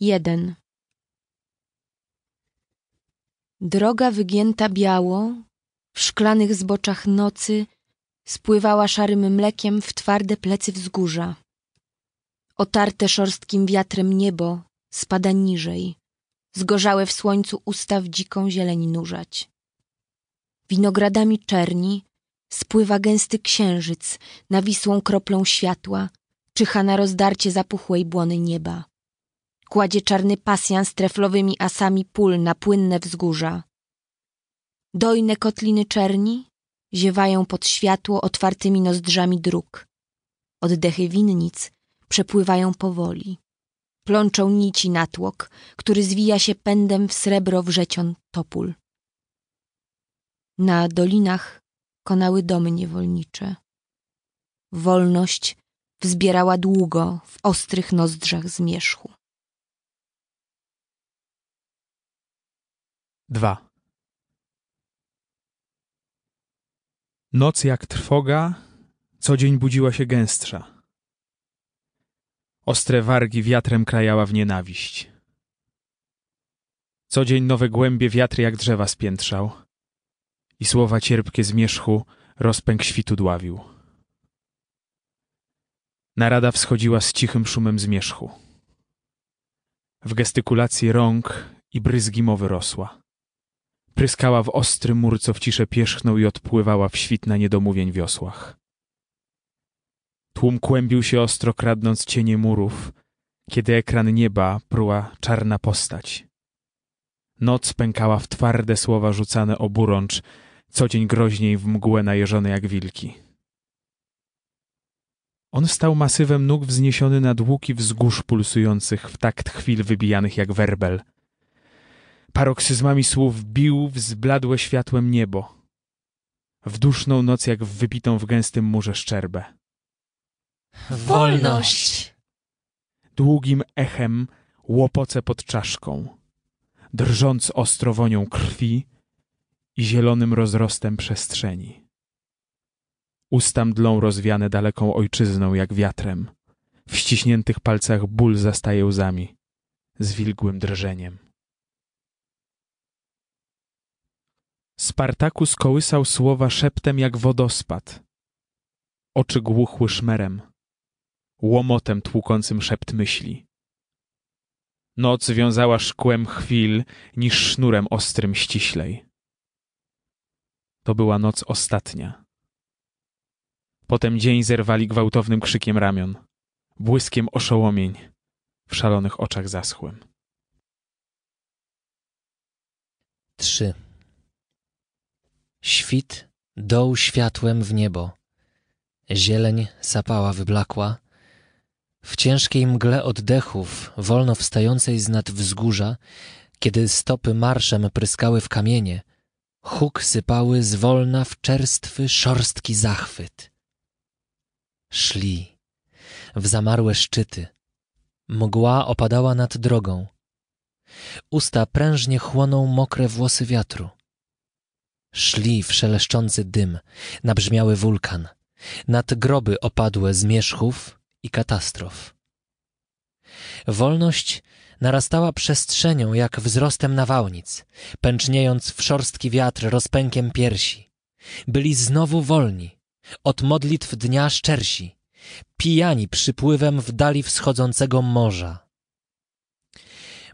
Jeden. Droga wygięta biało, w szklanych zboczach nocy spływała szarym mlekiem w twarde plecy wzgórza. Otarte szorstkim wiatrem niebo spada niżej, zgorzałe w słońcu usta w dziką zieleń nurzać. Winogradami czerni spływa gęsty księżyc na wisłą kroplą światła, czyha na rozdarcie zapuchłej błony nieba. Kładzie czarny pasjan z treflowymi asami pól na płynne wzgórza. Dojne kotliny czerni ziewają pod światło otwartymi nozdrzami dróg. Oddechy winnic przepływają powoli. Plączą nici natłok, który zwija się pędem w srebro wrzecion topól. Na dolinach konały domy niewolnicze. Wolność wzbierała długo w ostrych nozdrzach zmierzchu. Dwa. Noc jak trwoga, co dzień budziła się gęstsza. Ostre wargi wiatrem krajała w nienawiść. Co dzień nowe głębie wiatr jak drzewa spiętrzał i słowa cierpkie zmierzchu rozpęk świtu dławił. Narada wschodziła z cichym szumem zmierzchu. W gestykulacji rąk i bryzgi mowy rosła. Pryskała w ostry mur, co w ciszę pierzchnął i odpływała w świt na niedomówień wiosłach. Tłum kłębił się ostro, kradnąc cienie murów, kiedy ekran nieba pruła czarna postać. Noc pękała w twarde słowa rzucane oburącz, co dzień groźniej w mgłę najeżone jak wilki. On stał masywem nóg wzniesiony nad łuki wzgórz pulsujących w takt chwil wybijanych jak werbel – Paroksyzmami słów bił w zbladłe światłem niebo. W duszną noc jak w wypitą w gęstym murze szczerbę. Wolność! Długim echem łopoce pod czaszką, drżąc ostrowonią krwi i zielonym rozrostem przestrzeni. Usta mdlą rozwiane daleką ojczyzną jak wiatrem. W ściśniętych palcach ból zastaje łzami, zwilgłym drżeniem. Spartakus kołysał słowa szeptem jak wodospad. Oczy głuchły szmerem, łomotem tłukącym szept myśli. Noc wiązała szkłem chwil niż sznurem ostrym ściślej. To była noc ostatnia. Potem dzień zerwali gwałtownym krzykiem ramion, błyskiem oszołomień w szalonych oczach zaschłym. Trzy. Świt doł światłem w niebo. Zieleń sapała wyblakła. W ciężkiej mgle oddechów, wolno wstającej z nad wzgórza, kiedy stopy marszem pryskały w kamienie, huk sypały zwolna w czerstwy, szorstki zachwyt. Szli w zamarłe szczyty. Mgła opadała nad drogą. Usta prężnie chłoną mokre włosy wiatru. Szli w szeleszczący dym, nabrzmiały wulkan, nad groby opadłe zmierzchów i katastrof. Wolność narastała przestrzenią jak wzrostem nawałnic, pęczniejąc w szorstki wiatr rozpękiem piersi. Byli znowu wolni, od modlitw dnia szczersi, pijani przypływem w dali wschodzącego morza.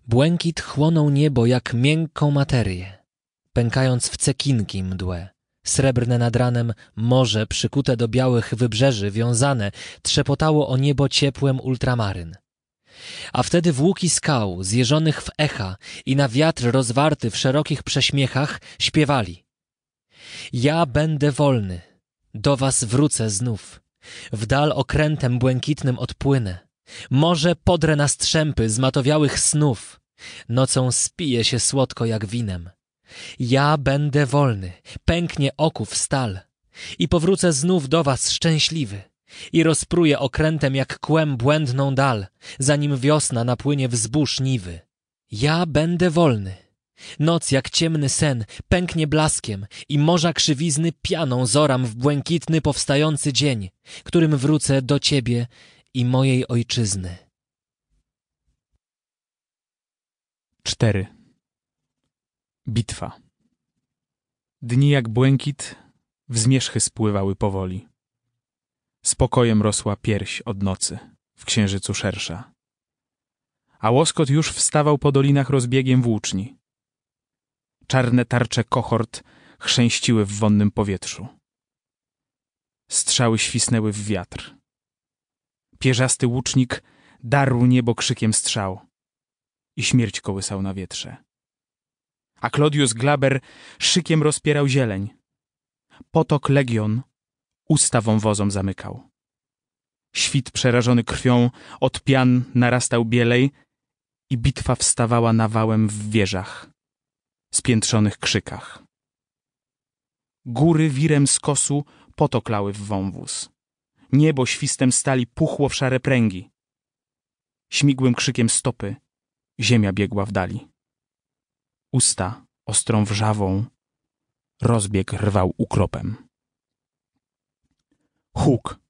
Błękit chłonął niebo jak miękką materię pękając w cekinki mdłe. Srebrne nad ranem morze przykute do białych wybrzeży wiązane trzepotało o niebo ciepłem ultramaryn. A wtedy włóki skał, zjeżonych w echa i na wiatr rozwarty w szerokich prześmiechach, śpiewali. Ja będę wolny, do was wrócę znów, w dal okrętem błękitnym odpłynę. Morze podrę na strzępy zmatowiałych snów, nocą spije się słodko jak winem. Ja będę wolny, pęknie oków stal i powrócę znów do was szczęśliwy i rozpruję okrętem jak kłem błędną dal, zanim wiosna napłynie wzbórz niwy. Ja będę wolny. Noc jak ciemny sen pęknie blaskiem i morza krzywizny pianą zoram w błękitny powstający dzień, którym wrócę do ciebie i mojej ojczyzny. 4. Bitwa. Dni jak błękit w zmierzchy spływały powoli. Spokojem rosła pierś od nocy, w księżycu szersza. A łoskot już wstawał po dolinach rozbiegiem włóczni. Czarne tarcze kohort chrzęściły w wonnym powietrzu. Strzały świsnęły w wiatr. Pierzasty łucznik darł niebo krzykiem strzał i śmierć kołysał na wietrze. A Claudius Glaber szykiem rozpierał zieleń. Potok legion usta wąwozom zamykał. Świt przerażony krwią od pian narastał bielej i bitwa wstawała nawałem w wieżach, spiętrzonych krzykach. Góry wirem skosu potoklały w wąwóz. Niebo świstem stali puchło w szare pręgi. Śmigłym krzykiem stopy ziemia biegła w dali. Usta ostrą wrzawą rozbieg rwał ukropem. Huk.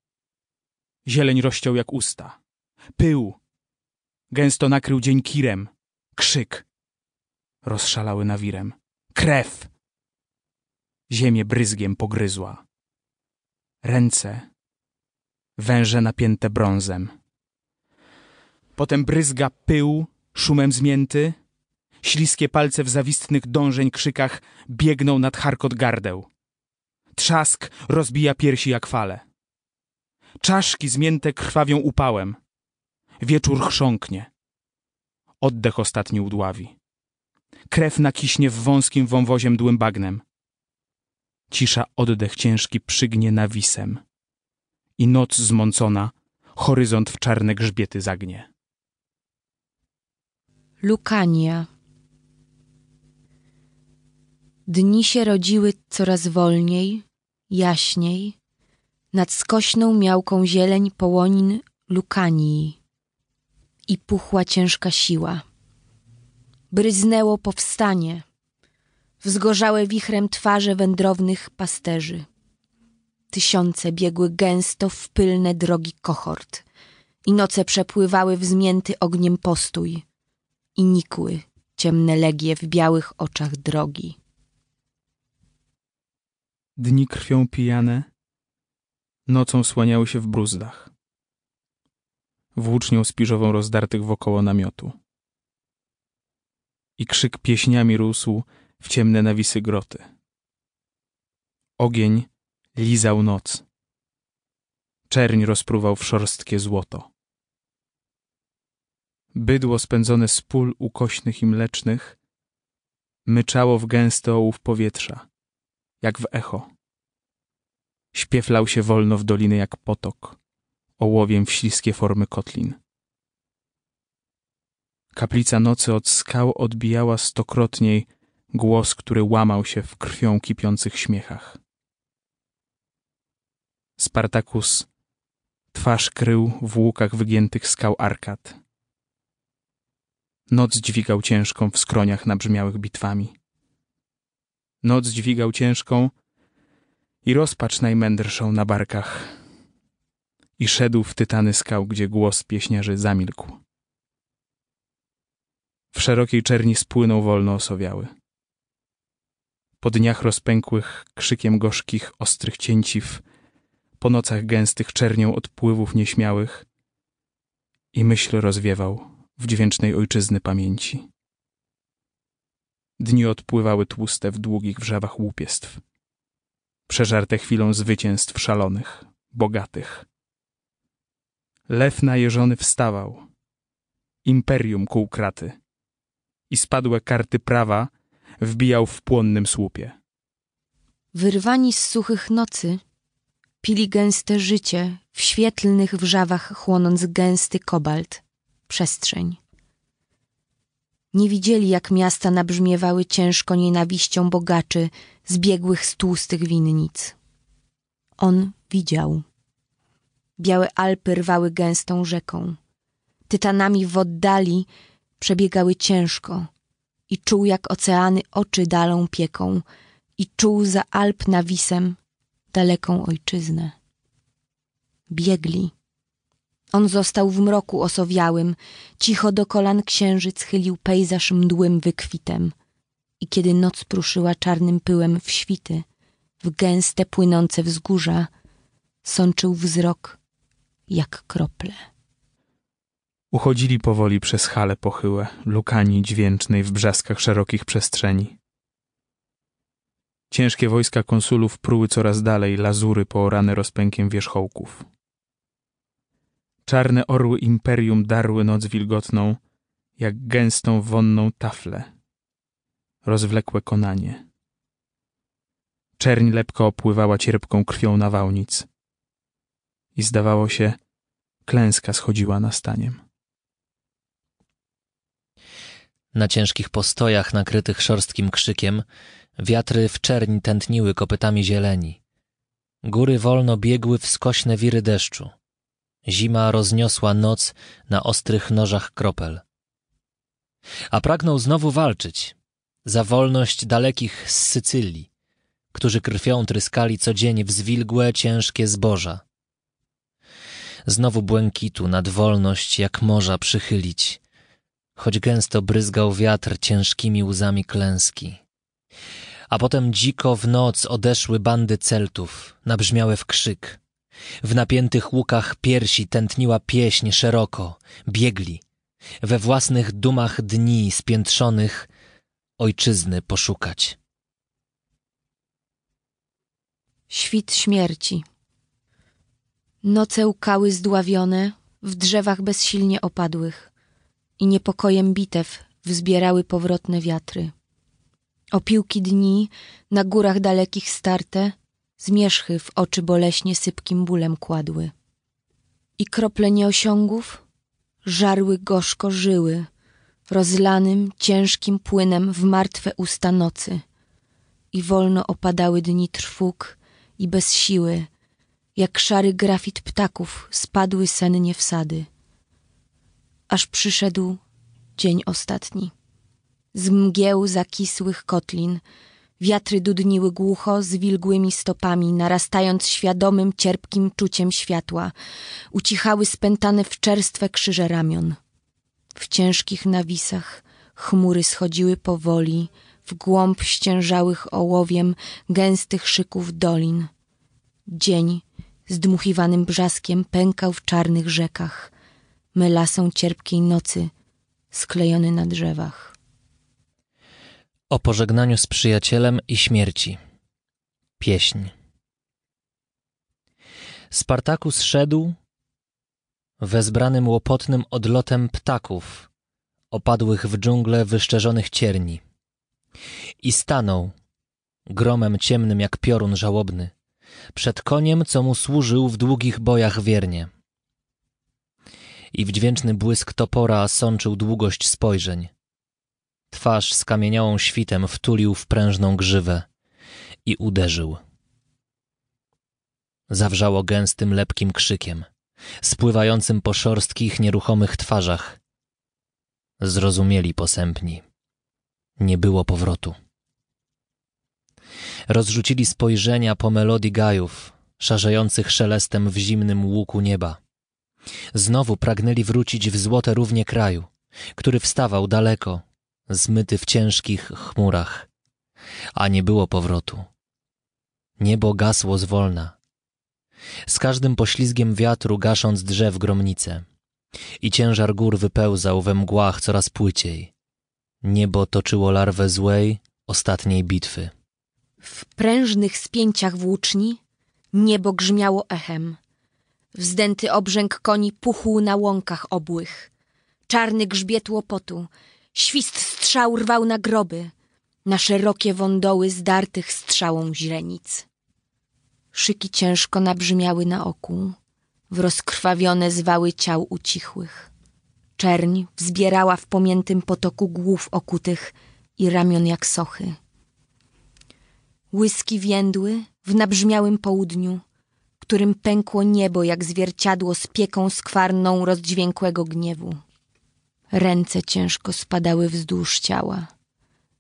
Zieleń rozciął jak usta. Pył. Gęsto nakrył dzień kirem. Krzyk. Rozszalały nawirem. Krew. Ziemię bryzgiem pogryzła. Ręce. Węże napięte brązem. Potem bryzga pył, szumem zmięty. Śliskie palce w zawistnych dążeń krzykach biegną nad charkot gardeł. Trzask rozbija piersi jak fale. Czaszki zmięte krwawią upałem. Wieczór chrząknie. Oddech ostatni udławi. Krew nakiśnie w wąskim wąwozie mdłym bagnem. Cisza oddech ciężki przygnie nawisem. I noc zmącona, horyzont w czarne grzbiety zagnie. Lukania Dni się rodziły coraz wolniej, jaśniej, nad skośną miałką zieleń połonin Lukanii i puchła ciężka siła. Bryznęło powstanie, wzgorzałe wichrem twarze wędrownych pasterzy. Tysiące biegły gęsto w pylne drogi kohort i noce przepływały wzmięty ogniem postój i nikły ciemne legie w białych oczach drogi. Dni krwią pijane, nocą słaniały się w bruzdach. Włócznią spiżową rozdartych wokoło namiotu. I krzyk pieśniami rósł w ciemne nawisy groty. Ogień lizał noc. Czerń rozpruwał w szorstkie złoto. Bydło spędzone z pól ukośnych i mlecznych myczało w gęsty ołów powietrza, jak w echo. Śpiew lał się wolno w doliny jak potok, ołowiem w śliskie formy kotlin. Kaplica nocy od skał odbijała stokrotniej głos, który łamał się w krwią kipiących śmiechach. Spartakus twarz krył w łukach wygiętych skał arkad. Noc dźwigał ciężką w skroniach nabrzmiałych bitwami. Noc dźwigał ciężką i rozpacz najmędrszą na barkach. I szedł w tytany skał, gdzie głos pieśniarzy zamilkł. W szerokiej czerni spłynął wolno osowiały. Po dniach rozpękłych krzykiem gorzkich, ostrych cięciw, po nocach gęstych czernią odpływów nieśmiałych i myśl rozwiewał w dźwięcznej ojczyzny pamięci. Dni odpływały tłuste w długich wrzawach łupiestw, przeżarte chwilą zwycięstw szalonych, bogatych. Lew najeżony wstawał, imperium kół kraty i spadłe karty prawa wbijał w płonnym słupie. Wyrwani z suchych nocy, pili gęste życie w świetlnych wrzawach chłonąc gęsty kobalt, przestrzeń. Nie widzieli, jak miasta nabrzmiewały ciężko nienawiścią bogaczy zbiegłych z tłustych winnic. On widział. Białe Alpy rwały gęstą rzeką. Tytanami w oddali przebiegały ciężko i czuł, jak oceany oczy dalą pieką i czuł za Alp nawisem daleką ojczyznę. Biegli, On został w mroku osowiałym, cicho do kolan księżyc chylił pejzaż mdłym wykwitem. I kiedy noc pruszyła czarnym pyłem w świty, w gęste płynące wzgórza, sączył wzrok jak krople. Uchodzili powoli przez hale pochyłe, lukani dźwięcznej w brzaskach szerokich przestrzeni. Ciężkie wojska konsulów pruły coraz dalej lazury poorane rozpękiem wierzchołków. Czarne orły imperium darły noc wilgotną, jak gęstą wonną taflę. Rozwlekłe konanie. Czerń lepko opływała cierpką krwią nawałnic. I zdawało się, klęska schodziła nastaniem. Na ciężkich postojach nakrytych szorstkim krzykiem wiatry w czerni tętniły kopytami zieleni. Góry wolno biegły w skośne wiry deszczu. Zima rozniosła noc na ostrych nożach kropel. A pragnął znowu walczyć za wolność dalekich z Sycylii, którzy krwią tryskali co dzień w zwilgłe, ciężkie zboża. Znowu błękitu nad wolność jak morza przychylić, choć gęsto bryzgał wiatr ciężkimi łzami klęski. A potem dziko w noc odeszły bandy Celtów, nabrzmiałe w krzyk. W napiętych łukach piersi tętniła pieśń szeroko, biegli, we własnych dumach dni spiętrzonych ojczyzny poszukać. Świt śmierci. Noce łkały zdławione, w drzewach bezsilnie opadłych i niepokojem bitew wzbierały powrotne wiatry. Opiłki dni na górach dalekich starte, zmierzchy w oczy boleśnie sypkim bólem kładły. I krople nieosiągów żarły gorzko żyły, rozlanym, ciężkim płynem w martwe usta nocy. I wolno opadały dni trwóg i bez siły, jak szary grafit ptaków spadły sennie w sady. Aż przyszedł dzień ostatni. Z mgieł zakisłych kotlin wiatry dudniły głucho z wilgłymi stopami, narastając świadomym, cierpkim czuciem światła. Ucichały spętane w czerstwe krzyże ramion. W ciężkich nawisach chmury schodziły powoli, w głąb ściężałych ołowiem gęstych szyków dolin. Dzień z dmuchiwanym brzaskiem pękał w czarnych rzekach, melasą cierpkiej nocy, sklejony na drzewach. O pożegnaniu z przyjacielem i śmierci. Pieśń. Spartakus szedł wezbranym łopotnym odlotem ptaków, opadłych w dżunglę wyszczerzonych cierni. I stanął, gromem ciemnym jak piorun żałobny, przed koniem, co mu służył w długich bojach wiernie. I w dźwięczny błysk topora sączył długość spojrzeń. Twarz skamieniałą świtem wtulił w prężną grzywę i uderzył. Zawrzało gęstym, lepkim krzykiem, spływającym po szorstkich, nieruchomych twarzach. Zrozumieli posępni. Nie było powrotu. Rozrzucili spojrzenia po melodii gajów, szarzejących szelestem w zimnym łuku nieba. Znowu pragnęli wrócić w złote równie kraju, który wstawał daleko, zmyty w ciężkich chmurach, a nie było powrotu. Niebo gasło zwolna. Z każdym poślizgiem wiatru gasząc drzew gromnice. I ciężar gór wypełzał we mgłach coraz płyciej. Niebo toczyło larwę złej, ostatniej bitwy. W prężnych spięciach włóczni niebo grzmiało echem. Wzdęty obrzęk koni puchł na łąkach obłych. Czarny grzbiet łopotu, świst strzał rwał na groby, na szerokie wądoły zdartych strzałą źrenic. Szyki ciężko nabrzmiały na oku, w rozkrwawione zwały ciał ucichłych. Czerń wzbierała w pomiętym potoku głów okutych i ramion jak sochy. Łyski więdły w nabrzmiałym południu, którym pękło niebo jak zwierciadło z pieką skwarną rozdźwiękłego gniewu. Ręce ciężko spadały wzdłuż ciała,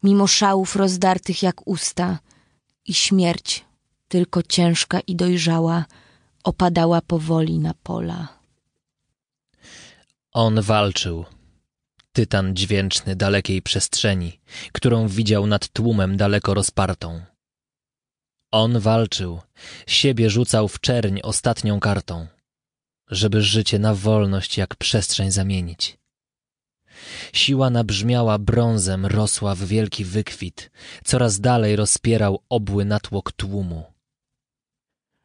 mimo szałów rozdartych jak usta i śmierć, tylko ciężka i dojrzała, opadała powoli na pola. On walczył. Tytan dźwięczny dalekiej przestrzeni, którą widział nad tłumem daleko rozpartą. On walczył, siebie rzucał w czerń ostatnią kartą, żeby życie na wolność jak przestrzeń zamienić. Siła nabrzmiała brązem, rosła w wielki wykwit, coraz dalej rozpierał obły natłok tłumu.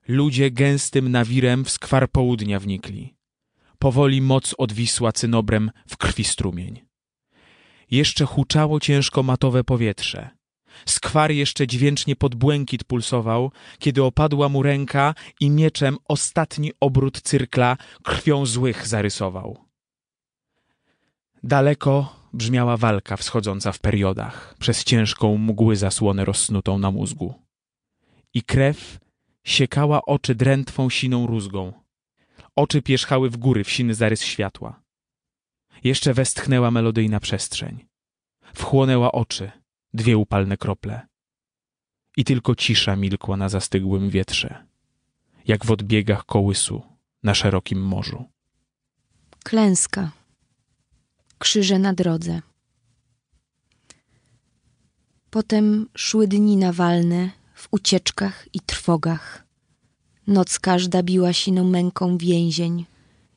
Ludzie gęstym nawirem w skwar południa wnikli. Powoli moc odwisła cynobrem w krwi strumień. Jeszcze huczało ciężko matowe powietrze. Skwar jeszcze dźwięcznie pod błękit pulsował, kiedy opadła mu ręka i mieczem ostatni obrót cyrkla krwią złych zarysował. Daleko brzmiała walka wschodząca w periodach, przez ciężką mgły zasłonę rozsnutą na mózgu. I krew siekała oczy drętwą siną rózgą. Oczy pierzchały w góry w siny zarys światła. Jeszcze westchnęła melodyjna przestrzeń. Wchłonęła oczy, dwie upalne krople. I tylko cisza milkła na zastygłym wietrze, jak w odbiegach kołysu na szerokim morzu. Klęska. Krzyże na drodze. Potem szły dni nawalne w ucieczkach i trwogach. Noc każda biła siną męką więzień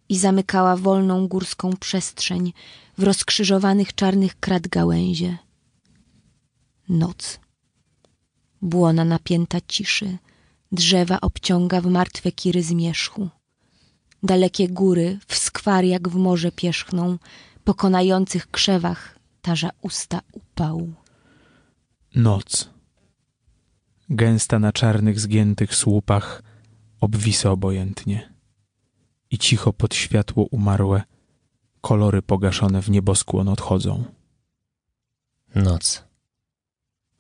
i zamykała wolną górską przestrzeń w rozkrzyżowanych czarnych krat gałęzie. Noc. Błona napięta ciszy, drzewa obciąga w martwe kiry zmierzchu. Dalekie góry w skwar jak w morze pierzchną, pokonających krzewach tarza usta upału. Noc. Gęsta na czarnych, zgiętych słupach obwisa obojętnie. I cicho pod światło umarłe, kolory pogaszone w nieboskłon odchodzą. Noc.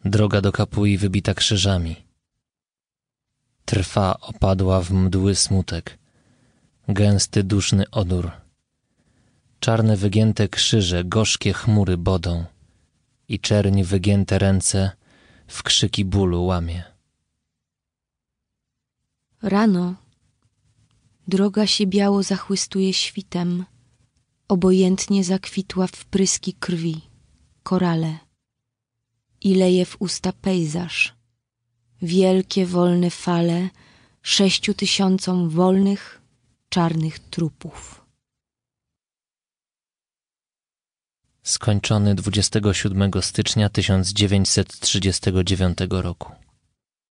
Droga do kapui wybita krzyżami. Trwa opadła w mdły smutek. Gęsty, duszny odór. Czarne wygięte krzyże, gorzkie chmury bodą i czerń wygięte ręce w krzyki bólu łamie. Rano droga się biało zachłystuje świtem, obojętnie zakwitła w pryski krwi, korale i leje w usta pejzaż. Wielkie, wolne fale sześciu tysiącom wolnych, czarnych trupów. Skończony 27 stycznia 1939 roku.